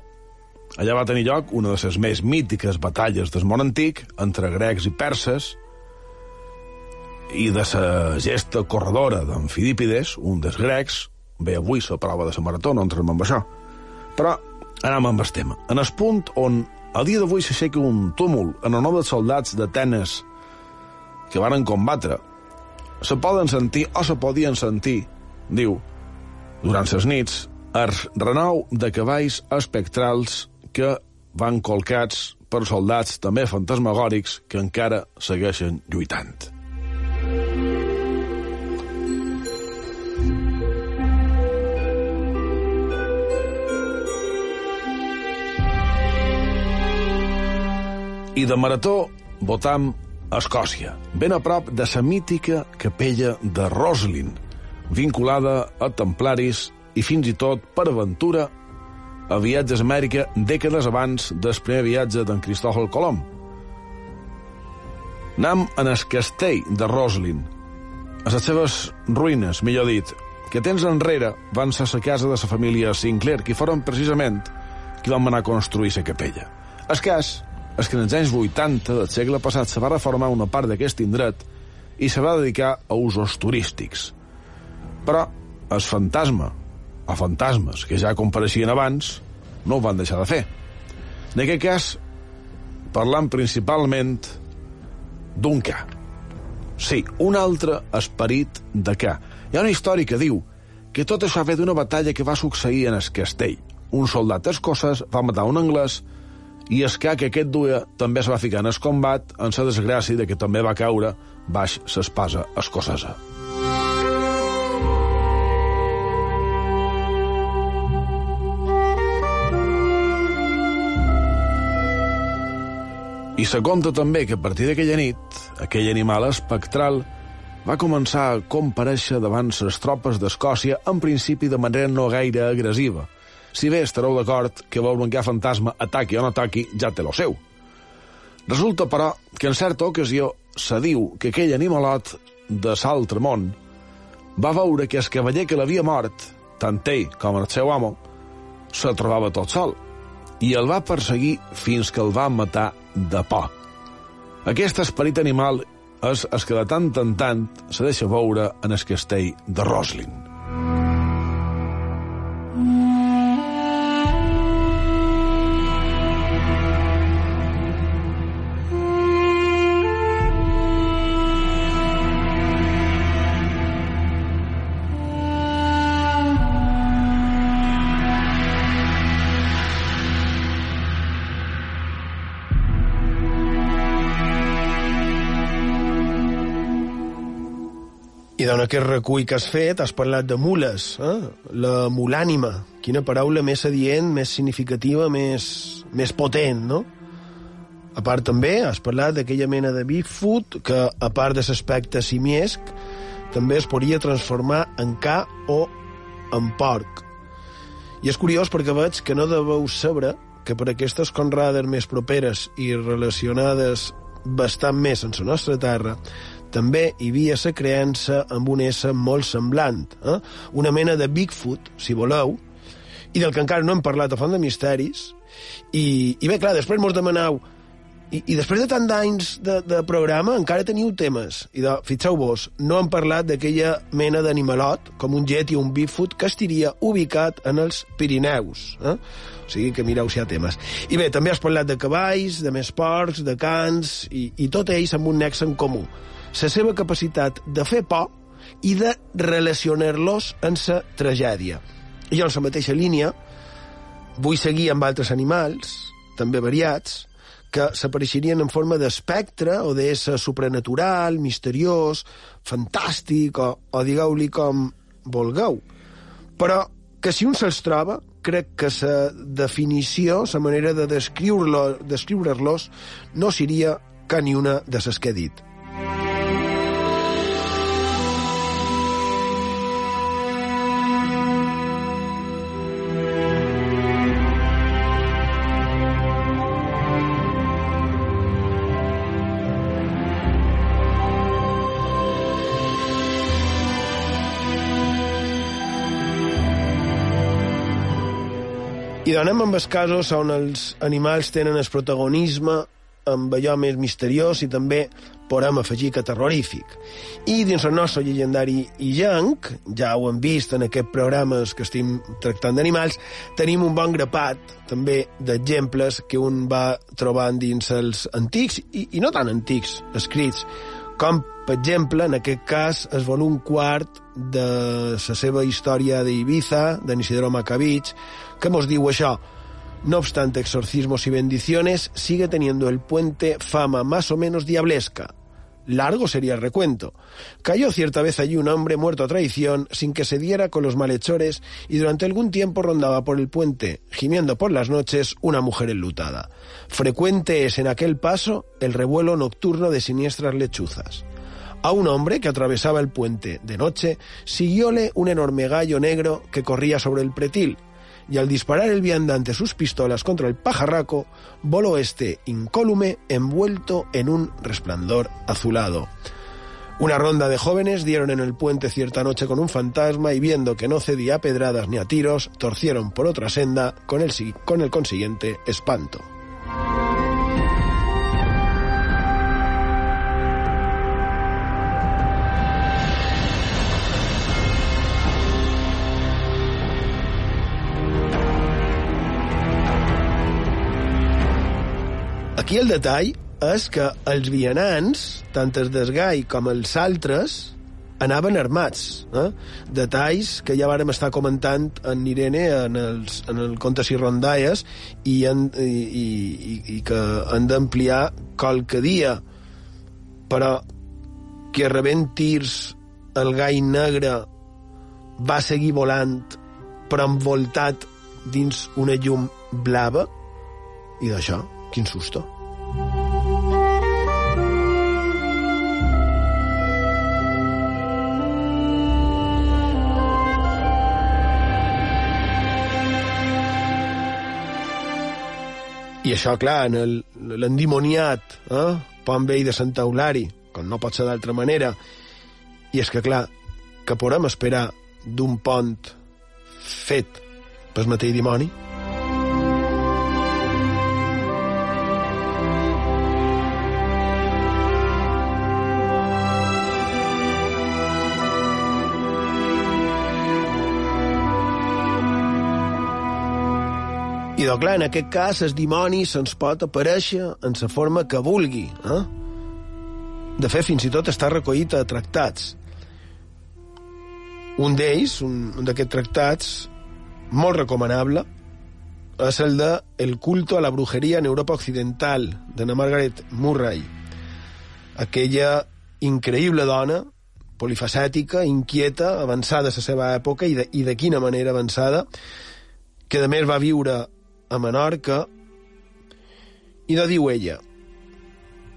Allà va tenir lloc una de les més mítiques batalles del món antic entre grecs i perses i de la gesta corredora d'en Fidípides, un dels grecs, Bé, avui la prova de la marató, no entrem amb això. Però anem amb el tema. En el punt on el dia d'avui s'aixeca un túmul en honor dels soldats d'Atenes que varen combatre, se poden sentir, o se podien sentir, diu, durant les nits, els renou de cavalls espectrals que van colcats per soldats també fantasmagòrics que encara segueixen lluitant. I de Marató votam a Escòcia, ben a prop de la mítica capella de Roslin, vinculada a templaris i fins i tot, per aventura, a viatges a Amèrica dècades abans del primer viatge d'en Cristòfol Colom. Nam en el castell de Roslin, a les seves ruïnes, millor dit, que temps enrere van ser la casa de la família Sinclair, que foren precisament qui van anar a construir la capella. El cas és que en els anys 80 del segle passat se va reformar una part d'aquest indret i se va dedicar a usos turístics. Però el fantasma, o fantasmes que ja compareixien abans, no ho van deixar de fer. En aquest cas, parlant principalment d'un ca. Sí, un altre esperit de ca. Hi ha una història que diu que tot això ve d'una batalla que va succeir en el castell. Un soldat escocès va matar un anglès i es que aquest duia també es va ficar en el combat en la desgràcia de que també va caure baix l'espasa escocesa. I se conta també que a partir d'aquella nit, aquell animal espectral va començar a compareixer davant les tropes d'Escòcia en principi de manera no gaire agressiva. Si bé estareu d'acord que veure un fantasma ataqui o no ataqui ja té lo seu. Resulta, però, que en certa ocasió se diu que aquell animalot de l'altre món va veure que el cavaller que l'havia mort, tant ell com el seu amo, se trobava tot sol i el va perseguir fins que el va matar de por. Aquest esperit animal és el que de tant en tant se deixa veure en el castell de Roslin. I en aquest recull que has fet has parlat de mules, eh? la mulànima. Quina paraula més adient, més significativa, més, més potent, no? A part també has parlat d'aquella mena de Bigfoot que, a part de l'aspecte simiesc, també es podria transformar en ca o en porc. I és curiós perquè veig que no deveu saber que per aquestes conrades més properes i relacionades bastant més en la nostra terra, també hi havia la creença amb un ésser molt semblant, eh? una mena de Bigfoot, si voleu, i del que encara no hem parlat a Font de Misteris, i, i bé, clar, després mos demanau i, i després de tant d'anys de, de programa encara teniu temes. I de, fixeu-vos, no hem parlat d'aquella mena d'animalot, com un jet i un Bigfoot, que estiria ubicat en els Pirineus. Eh? O sigui que mireu si hi ha temes. I bé, també has parlat de cavalls, de més porcs, de cans, i, i tot ells amb un nexe en comú. La seva capacitat de fer por i de relacionar-los amb la tragèdia. Jo, en la mateixa línia, vull seguir amb altres animals, també variats, que s'apareixerien en forma d'espectre o d'ésser supranatural, misteriós, fantàstic o, o digueu-li com vulgueu. Però que si un se'ls troba, crec que la definició, la manera de descriure-los, descriure no seria que ni una de les que he dit. I donem amb els casos on els animals tenen el protagonisme amb allò més misteriós i també podem afegir que terrorífic. I dins el nostre llegendari Ijanc, ja ho hem vist en aquests programes que estem tractant d'animals, tenim un bon grapat també d'exemples que un va trobant dins els antics i, i no tan antics escrits, com, per exemple, en aquest cas, el volum quart de la seva història d'Ibiza, de Macavich, que mos diu això. No obstante exorcismos y bendiciones, sigue teniendo el puente fama más o menos diablesca. Largo sería el recuento. Cayó cierta vez allí un hombre muerto a traición sin que se diera con los malhechores y durante algún tiempo rondaba por el puente, gimiendo por las noches una mujer enlutada. Frecuente es en aquel paso el revuelo nocturno de siniestras lechuzas. A un hombre que atravesaba el puente de noche siguióle un enorme gallo negro que corría sobre el pretil, y al disparar el viandante sus pistolas contra el pajarraco, voló este incólume envuelto en un resplandor azulado. Una ronda de jóvenes dieron en el puente cierta noche con un fantasma y viendo que no cedía a pedradas ni a tiros, torcieron por otra senda con el, con el consiguiente espanto. Aquí el detall és que els vianants, tant els d'Esgai com els altres, anaven armats. Eh? Detalls que ja vàrem estar comentant en Irene en, els, en el Contes i Rondalles i, en, i, i, i que han d'ampliar qualque dia. Però que rebent tirs el gai negre va seguir volant però envoltat dins una llum blava i d'això, quin susto. I això, clar, en l'endimoniat eh? pont vell de Sant Eulari, com no pot ser d'altra manera. I és que, clar, que podem esperar d'un pont fet pel mateix dimoni? Doncs, clar, en aquest cas, el dimoni se'ns pot aparèixer en la forma que vulgui. Eh? De fet, fins i tot està recollit a tractats. Un d'ells, un, un d'aquests tractats, molt recomanable, és el de El culto a la brujeria en Europa Occidental, de na Margaret Murray. Aquella increïble dona, polifacètica, inquieta, avançada a la seva època, i de, i de quina manera avançada, que de més va viure a Menorca, y no.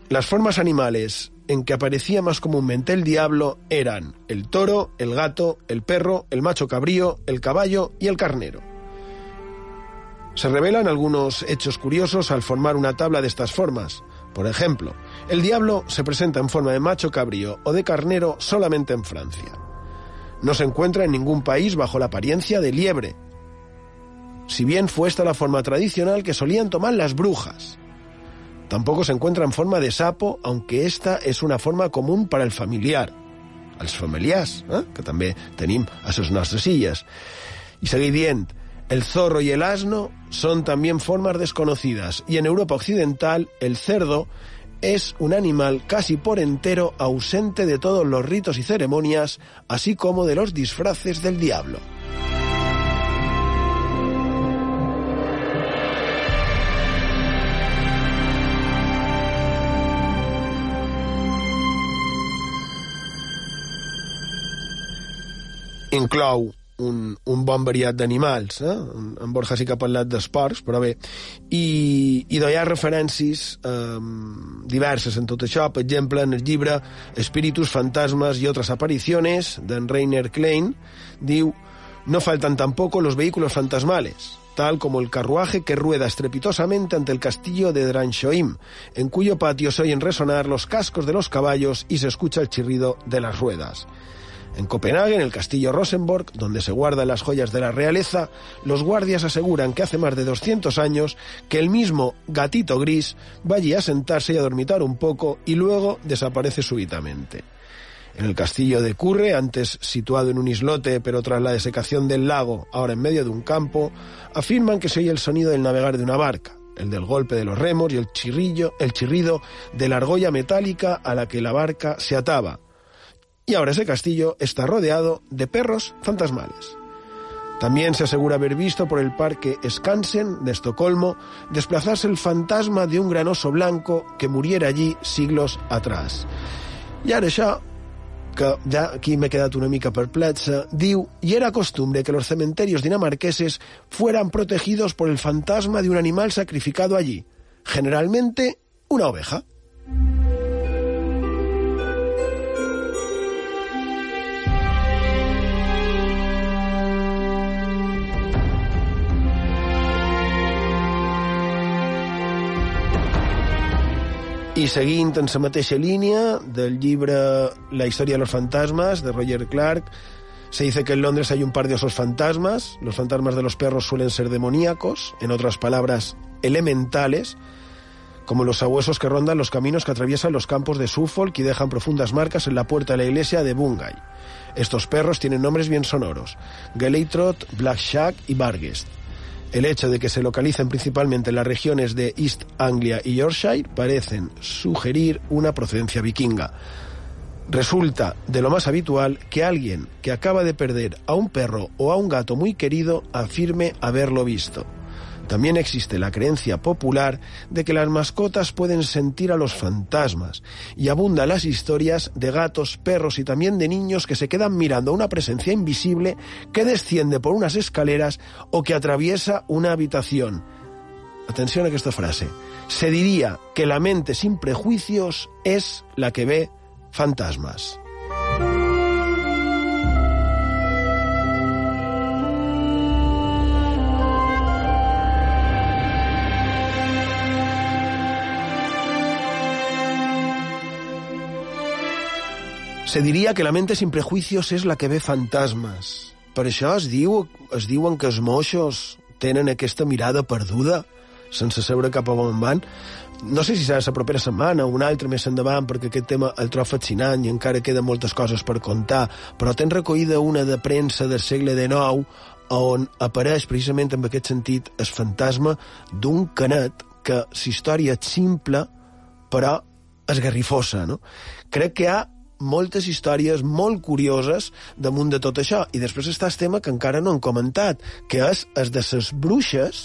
Las formas animales en que aparecía más comúnmente el diablo eran el toro, el gato, el perro, el macho cabrío, el caballo y el carnero. Se revelan algunos hechos curiosos al formar una tabla de estas formas. Por ejemplo, el diablo se presenta en forma de macho cabrío o de carnero solamente en Francia. No se encuentra en ningún país bajo la apariencia de liebre, si bien fue esta la forma tradicional que solían tomar las brujas. Tampoco se encuentra en forma de sapo, aunque esta és una forma común para el familiar. Els familiars, eh? que també tenim a les nostres illes. Y seguir dient, el zorro y el asno son también formas desconocidas, y en Europa Occidental el cerdo es un animal casi por entero ausente de todos los ritos y ceremonias, así como de los disfraces del diablo. Inclou un, un bon variat d'animals. Eh? En, Borja sí que ha parlat d'esports, però bé. I, i hi ha referències eh, diverses en tot això. Per exemple, en el llibre Espíritus, fantasmas y otras apariciones, d'en Rainer Klein, diu no faltan tampoco los vehículos fantasmales, tal como el carruaje que rueda estrepitosamente ante el castillo de Dranshoim, en cuyo patio se oyen resonar los cascos de los caballos y se escucha el chirrido de las ruedas. En Copenhague, en el castillo Rosenborg, donde se guardan las joyas de la realeza, los guardias aseguran que hace más de 200 años que el mismo gatito gris va allí a sentarse y a dormitar un poco y luego desaparece súbitamente. En el castillo de Curre, antes situado en un islote, pero tras la desecación del lago, ahora en medio de un campo, afirman que se oye el sonido del navegar de una barca, el del golpe de los remos y el chirrillo, el chirrido de la argolla metálica a la que la barca se ataba, y ahora ese castillo está rodeado de perros fantasmales. También se asegura haber visto por el parque Skansen de Estocolmo desplazarse el fantasma de un gran oso blanco que muriera allí siglos atrás. I ara això, que ja aquí m'he quedat una mica perplexa, diu, y era costumbre que los cementerios dinamarqueses fueran protegidos por el fantasma de un animal sacrificado allí, generalmente una oveja. I seguint en la mateixa del llibre La història de los fantasmas, de Roger Clark, se dice que en Londres hay un par de osos fantasmas. Los fantasmas de los perros suelen ser demoníacos, en otras palabras, elementales, como los sabuesos que rondan los caminos que atraviesan los campos de Suffolk y dejan profundas marcas en la puerta de la iglesia de Bungay. Estos perros tienen nombres bien sonoros, Galetrot, Black Shack y Barguest. El hecho de que se localicen principalmente en las regiones de East Anglia y Yorkshire parecen sugerir una procedencia vikinga. Resulta de lo más habitual que alguien que acaba de perder a un perro o a un gato muy querido afirme haberlo visto. También existe la creencia popular de que las mascotas pueden sentir a los fantasmas y abundan las historias de gatos, perros y también de niños que se quedan mirando a una presencia invisible que desciende por unas escaleras o que atraviesa una habitación. Atención a esta frase. Se diría que la mente sin prejuicios es la que ve fantasmas. Se diria que la mente sin prejuicios és la que ve fantasmes. Per això es, diu, es diuen que els moixos tenen aquesta mirada perduda, sense saber cap a on van. No sé si serà la propera setmana o una altra més endavant, perquè aquest tema el trobo fascinant i encara queden moltes coses per contar, però ten recollida una de premsa del segle XIX on apareix precisament en aquest sentit el fantasma d'un canet que la història és simple, però esgarrifosa, no? Crec que hi ha moltes històries molt curioses damunt de tot això. I després està el tema que encara no han comentat, que és el de les bruixes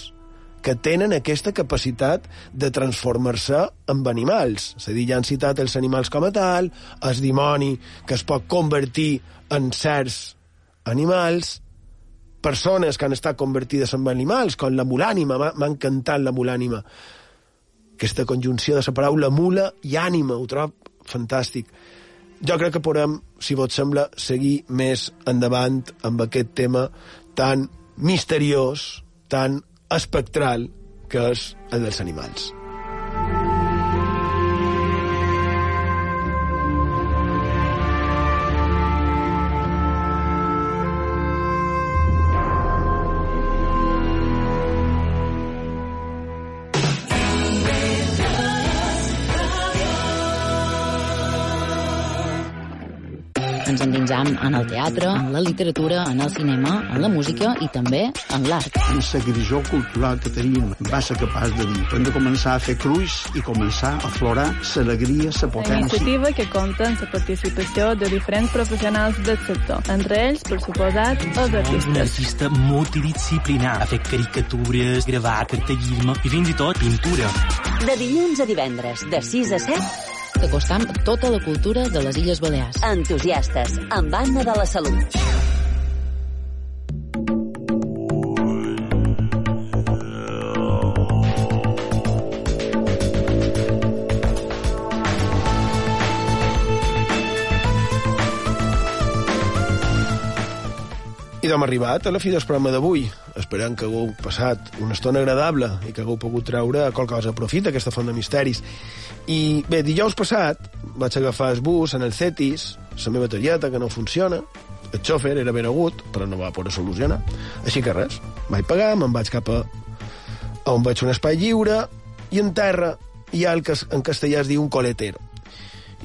que tenen aquesta capacitat de transformar-se en animals. És a dir, ja han citat els animals com a tal, el dimoni que es pot convertir en certs animals, persones que han estat convertides en animals, com la mulànima, m'ha encantat la mulànima. Aquesta conjunció de la paraula mula i ànima, ho trobo fantàstic jo crec que podem, si vos sembla, seguir més endavant amb aquest tema tan misteriós, tan espectral, que és el dels animals. Endinsam en el teatre, en la literatura, en el cinema, en la música i també en l'art. En la grisó cultural que teníem va ser capaç de dir hem de començar a fer cruix i començar a aflorar l'alegria, la potència. Una iniciativa que compta amb la participació de diferents professionals del sector, entre ells, per suposat, els artistes. Un artista multidisciplinar. Ha fet caricatures, gravat, cartellisme i fins i tot pintura. De dilluns a divendres, de 6 a 7, T'acostam tota la cultura de les Illes Balears. Entusiastes, amb Anna de la Salut. I d'hem arribat a la fi del programa d'avui. Esperem que hagueu passat una estona agradable i que hagueu pogut treure qualque cosa a profit d'aquesta font de misteris. I bé, dijous passat vaig agafar el bus en el Cetis, la meva targeta que no funciona, el xòfer era ben agut, però no va poder solucionar. Així que res, vaig pagar, me'n vaig cap a on vaig un espai lliure, i en terra hi ha el que en castellà es diu un coletero.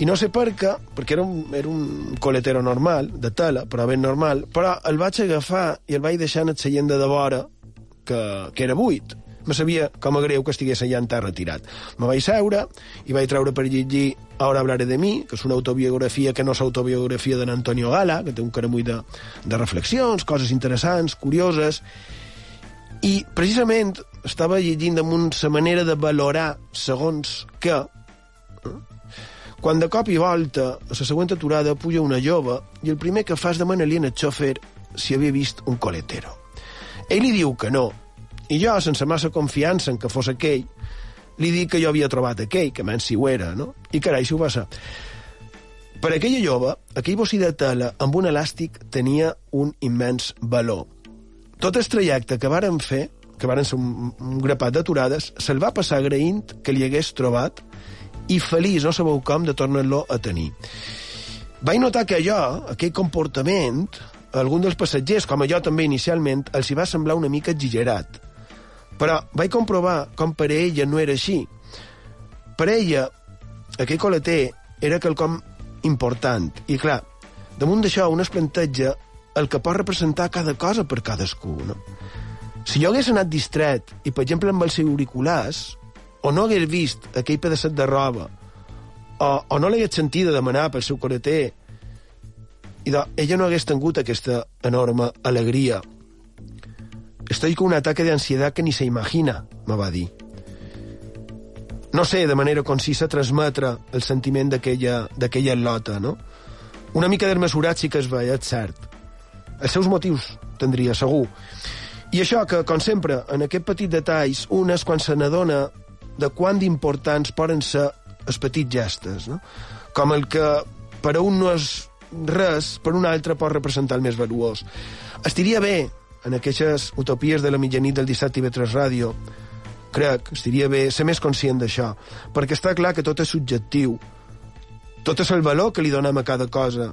I no sé per què, perquè era un, era un coletero normal, de tela, però ben normal, però el vaig agafar i el vaig deixar en el seient de devora, que, que era buit. Me sabia com a greu que estigués allà en terra tirat. Me vaig seure i vaig treure per llegir Ahora hablaré de mi, que és una autobiografia que no és autobiografia d'en Antonio Gala, que té un caramull de, de reflexions, coses interessants, curioses, i precisament estava llegint damunt la manera de valorar segons que eh, quan de cop i volta, a la següent aturada, puja una jove i el primer que fa és demanar-li al xòfer si havia vist un coletero. Ell li diu que no, i jo, sense massa confiança en que fos aquell, li dic que jo havia trobat aquell, que menys si ho era, no? I carai, si ho va ser. Per aquella jove, aquell bocí de tela amb un elàstic tenia un immens valor. Tot el trajecte que varen fer, que varen ser un, un grapat d'aturades, se'l va passar agraint que li hagués trobat i feliç, no sabeu com, de tornar-lo a tenir. Vaig notar que allò, aquell comportament, algun dels passatgers, com jo també inicialment, els hi va semblar una mica exagerat. Però vaig comprovar com per a ella no era així. Per a ella, aquell coleter era quelcom important. I clar, damunt d'això un es planteja el que pot representar cada cosa per cadascú. No? Si jo hagués anat distret i, per exemple, amb els auriculars, o no hagués vist aquell pedaçat de roba, o, o no l'hagués sentit de demanar pel seu coreter, i de, ella no hagués tingut aquesta enorme alegria. Estoy con un ataque de ansiedad que ni se imagina, me va dir. No sé de manera concisa transmetre el sentiment d'aquella lota, no? Una mica desmesurat sí que es veia, és cert. Els seus motius tindria, segur. I això que, com sempre, en aquest petit detalls, un és quan se n'adona de quant d'importants poden ser els petits gestes, no? Com el que per a un no és res, per un altre pot representar el més valuós. Estiria bé, en aquestes utopies de la mitjanit del dissabte i vetres ràdio, crec, estiria bé ser més conscient d'això, perquè està clar que tot és subjectiu. Tot és el valor que li donem a cada cosa.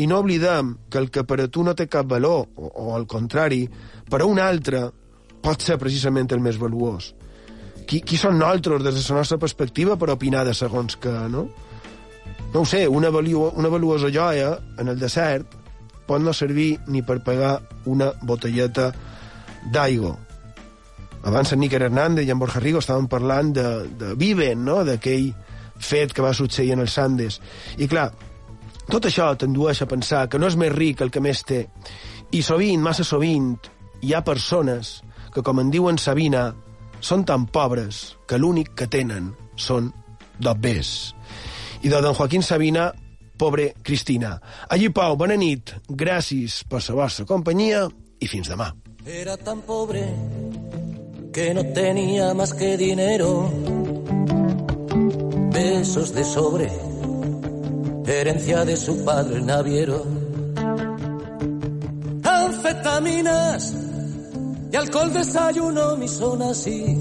I no oblidem que el que per a tu no té cap valor, o, o al contrari, per a un altre, pot ser precisament el més valuós. Qui, qui són nosaltres, des de la nostra perspectiva, per opinar de segons que, no? No ho sé, una, valuo, una valuosa joia en el desert pot no servir ni per pagar una botelleta d'aigua. Abans en Níker Hernández i en Borja Rigo estaven parlant de, de Viven, no?, d'aquell fet que va succeir en els Andes. I clar, tot això t'endueix a pensar que no és més ric el que més té. I sovint, massa sovint, hi ha persones que, com en diuen Sabina, són tan pobres que l'únic que tenen són dobbers. I de don Joaquín Sabina, pobre Cristina. Allí, Pau, bona nit, gràcies per la vostra companyia i fins demà. Era tan pobre que no tenía más que dinero, besos de sobre, herencia de su padre el naviero, anfetaminas y alcohol desayuno, mis así.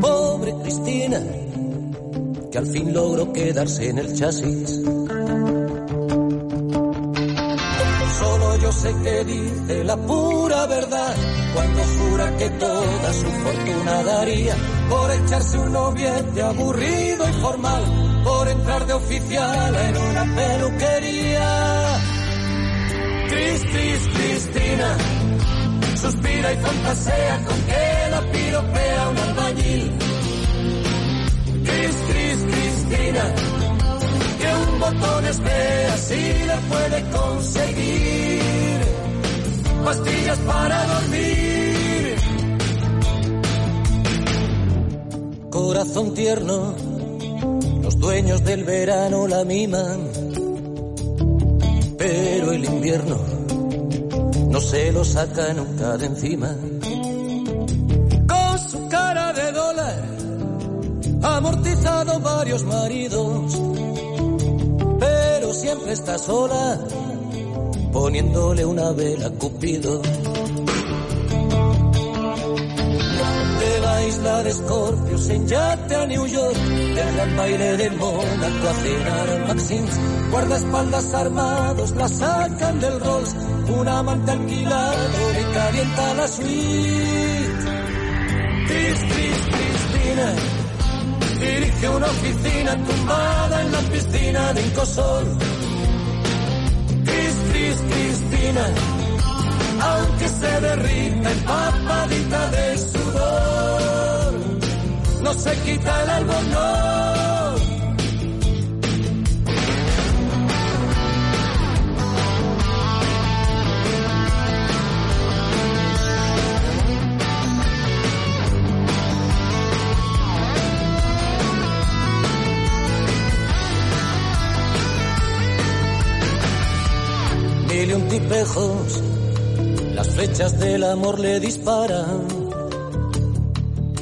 Pobre Cristina, que al fin logró quedarse en el chasis. Solo yo sé que dice la pura verdad cuando jura que toda su fortuna daría por echarse un noviete aburrido y formal, por entrar de oficial en una peluquería. Cris, Cris, Cristina, suspira y fantasea con que la piropea un albañil. Cris, Cris, Cristina, que un botón espera si le puede conseguir pastillas para dormir. Corazón tierno, los dueños del verano la miman, pero el invierno no se lo saca nunca de encima. Con su cara de dólar, ha amortizado varios maridos, pero siempre está sola, poniéndole una vela a Cupido. Isla de Escorpios en yate a New York, del gran baile de Mónaco a cenar Maxim's, guardaespaldas armados la sacan del Rolls, un amante alquilado le calienta la suite. Tris, Tris, Cristina, dirige una oficina tumbada en la piscina de Incosol. Cris, Cris, Cristina, aunque se derrita empapadita de sudor, no se quita el albornoz. Mil y un tipejos, las flechas del amor le disparan.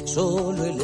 Solo el